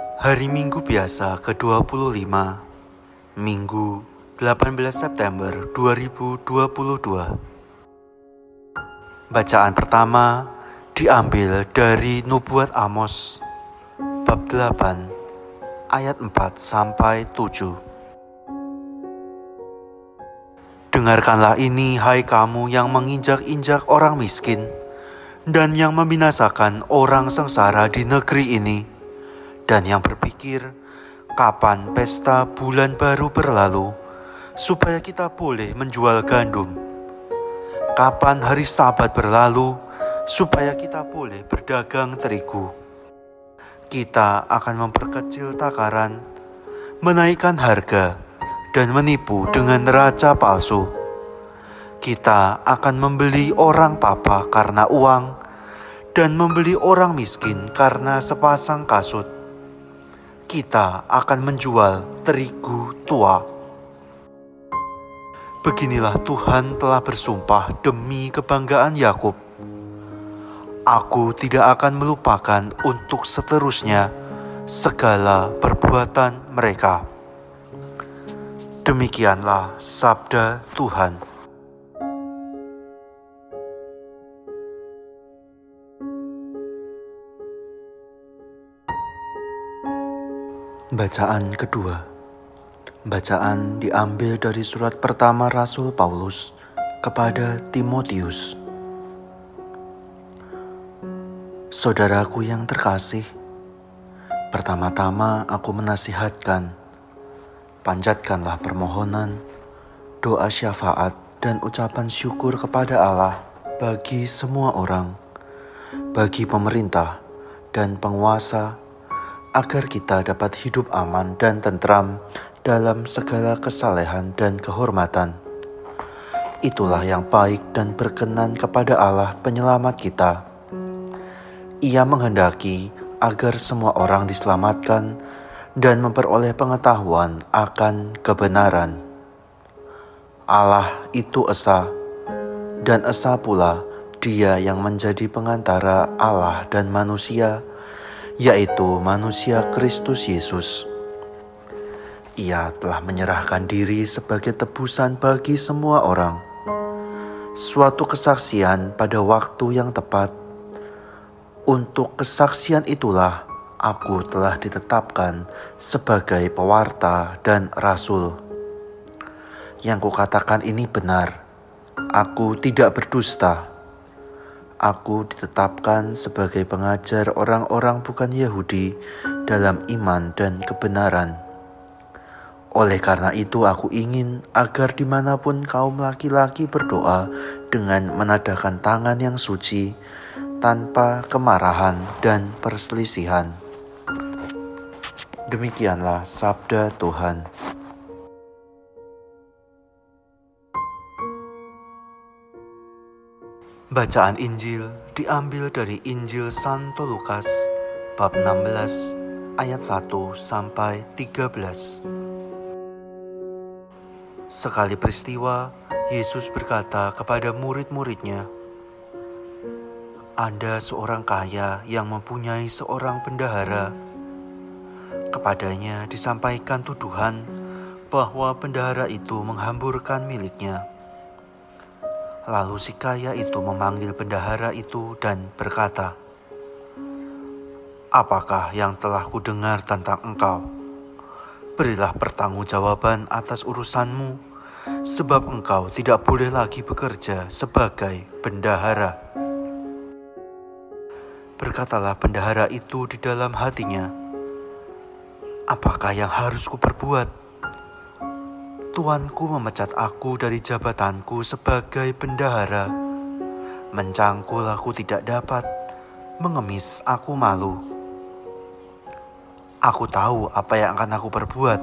Hari Minggu biasa ke-25 Minggu 18 September 2022 Bacaan pertama diambil dari Nubuat Amos bab 8 ayat 4 sampai 7 Dengarkanlah ini hai kamu yang menginjak-injak orang miskin dan yang membinasakan orang sengsara di negeri ini dan yang berpikir kapan pesta bulan baru berlalu supaya kita boleh menjual gandum. Kapan hari sabat berlalu supaya kita boleh berdagang terigu. Kita akan memperkecil takaran, menaikkan harga, dan menipu dengan neraca palsu. Kita akan membeli orang papa karena uang dan membeli orang miskin karena sepasang kasut kita akan menjual terigu tua. Beginilah Tuhan telah bersumpah demi kebanggaan Yakub. Aku tidak akan melupakan untuk seterusnya segala perbuatan mereka. Demikianlah sabda Tuhan. Bacaan kedua Bacaan diambil dari surat pertama Rasul Paulus kepada Timotius. Saudaraku yang terkasih, pertama-tama aku menasihatkan, panjatkanlah permohonan, doa syafaat, dan ucapan syukur kepada Allah bagi semua orang, bagi pemerintah dan penguasa agar kita dapat hidup aman dan tentram dalam segala kesalehan dan kehormatan. Itulah yang baik dan berkenan kepada Allah penyelamat kita. Ia menghendaki agar semua orang diselamatkan dan memperoleh pengetahuan akan kebenaran. Allah itu Esa, dan Esa pula Dia yang menjadi pengantara Allah dan manusia yaitu manusia Kristus Yesus. Ia telah menyerahkan diri sebagai tebusan bagi semua orang, suatu kesaksian pada waktu yang tepat. Untuk kesaksian itulah aku telah ditetapkan sebagai pewarta dan rasul. Yang kukatakan ini benar, aku tidak berdusta aku ditetapkan sebagai pengajar orang-orang bukan Yahudi dalam iman dan kebenaran. Oleh karena itu, aku ingin agar di mana pun kaum laki-laki berdoa dengan menadakan tangan yang suci, tanpa kemarahan dan perselisihan. Demikianlah sabda Tuhan. Bacaan Injil diambil dari Injil Santo Lukas bab 16 ayat 1 sampai 13. Sekali peristiwa, Yesus berkata kepada murid-muridnya, "Ada seorang kaya yang mempunyai seorang bendahara. Kepadanya disampaikan tuduhan bahwa bendahara itu menghamburkan miliknya." Lalu si kaya itu memanggil bendahara itu dan berkata, Apakah yang telah kudengar tentang engkau? Berilah pertanggungjawaban atas urusanmu, sebab engkau tidak boleh lagi bekerja sebagai bendahara. Berkatalah bendahara itu di dalam hatinya, Apakah yang harus kuperbuat? Tuanku memecat aku dari jabatanku sebagai bendahara. Mencangkul aku tidak dapat, mengemis aku malu. Aku tahu apa yang akan aku perbuat,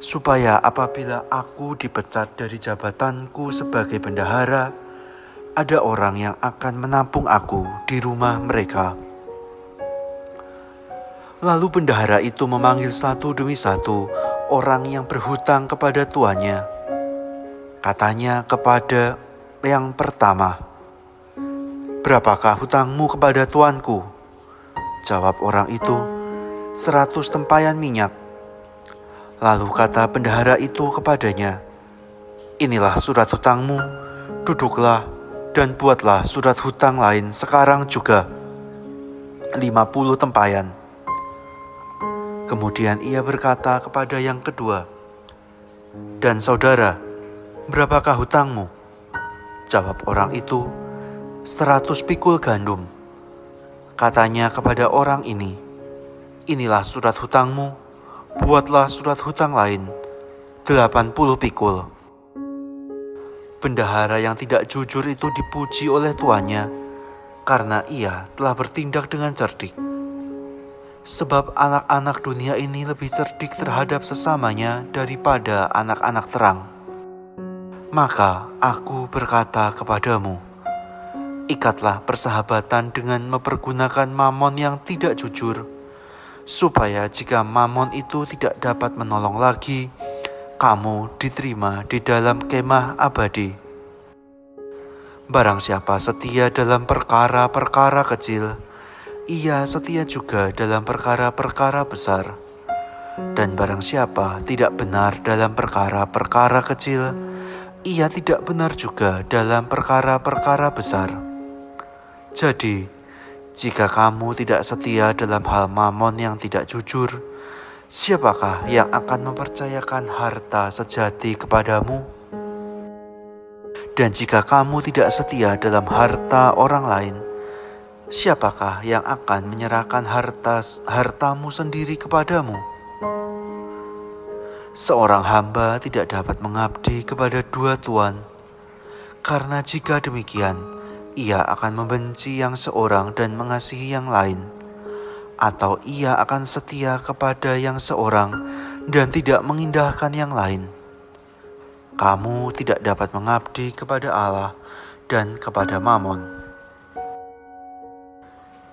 supaya apabila aku dipecat dari jabatanku sebagai bendahara, ada orang yang akan menampung aku di rumah mereka. Lalu bendahara itu memanggil satu demi satu orang yang berhutang kepada tuannya. Katanya kepada yang pertama, "Berapakah hutangmu kepada tuanku?" Jawab orang itu, seratus tempayan minyak. Lalu kata bendahara itu kepadanya, Inilah surat hutangmu, duduklah dan buatlah surat hutang lain sekarang juga. Lima puluh tempayan. Kemudian ia berkata kepada yang kedua, Dan saudara, berapakah hutangmu? Jawab orang itu, seratus pikul gandum. Katanya kepada orang ini, Inilah surat hutangmu, buatlah surat hutang lain, delapan puluh pikul. Bendahara yang tidak jujur itu dipuji oleh tuannya, karena ia telah bertindak dengan cerdik sebab anak-anak dunia ini lebih cerdik terhadap sesamanya daripada anak-anak terang. Maka aku berkata kepadamu, ikatlah persahabatan dengan mempergunakan mamon yang tidak jujur, supaya jika mamon itu tidak dapat menolong lagi, kamu diterima di dalam kemah abadi. Barang siapa setia dalam perkara-perkara kecil, ia setia juga dalam perkara-perkara besar. Dan barang siapa tidak benar dalam perkara-perkara kecil, ia tidak benar juga dalam perkara-perkara besar. Jadi, jika kamu tidak setia dalam hal mamon yang tidak jujur, siapakah yang akan mempercayakan harta sejati kepadamu? Dan jika kamu tidak setia dalam harta orang lain, siapakah yang akan menyerahkan harta hartamu sendiri kepadamu? Seorang hamba tidak dapat mengabdi kepada dua tuan, karena jika demikian, ia akan membenci yang seorang dan mengasihi yang lain, atau ia akan setia kepada yang seorang dan tidak mengindahkan yang lain. Kamu tidak dapat mengabdi kepada Allah dan kepada Mammon.